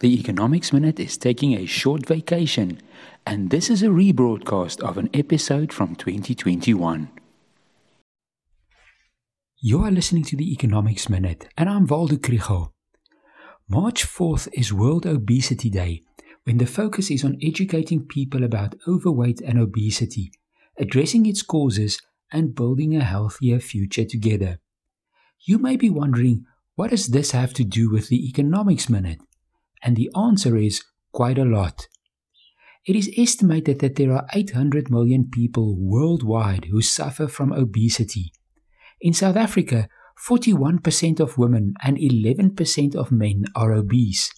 The Economics Minute is taking a short vacation, and this is a rebroadcast of an episode from 2021. You are listening to the Economics Minute, and I'm Waldo Krugell. March 4th is World Obesity Day, when the focus is on educating people about overweight and obesity, addressing its causes, and building a healthier future together. You may be wondering, what does this have to do with the Economics Minute? And the answer is quite a lot. It is estimated that there are 800 million people worldwide who suffer from obesity. In South Africa, 41% of women and 11% of men are obese.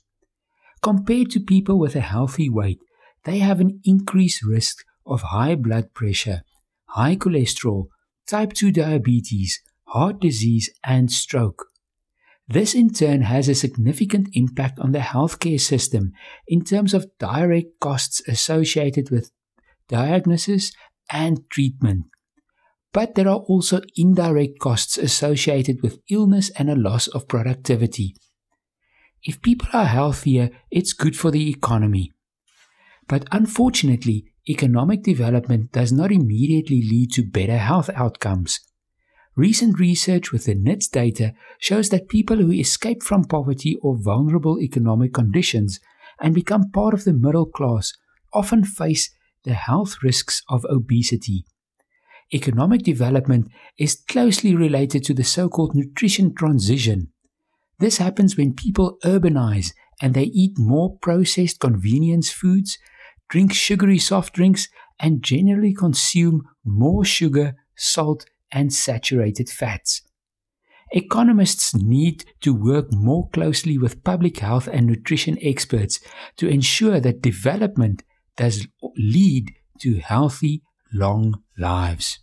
Compared to people with a healthy weight, they have an increased risk of high blood pressure, high cholesterol, type 2 diabetes, heart disease, and stroke. This in turn has a significant impact on the healthcare system in terms of direct costs associated with diagnosis and treatment. But there are also indirect costs associated with illness and a loss of productivity. If people are healthier, it's good for the economy. But unfortunately, economic development does not immediately lead to better health outcomes. Recent research with the NIDS data shows that people who escape from poverty or vulnerable economic conditions and become part of the middle class often face the health risks of obesity. Economic development is closely related to the so called nutrition transition. This happens when people urbanize and they eat more processed convenience foods, drink sugary soft drinks, and generally consume more sugar, salt, and saturated fats. Economists need to work more closely with public health and nutrition experts to ensure that development does lead to healthy, long lives.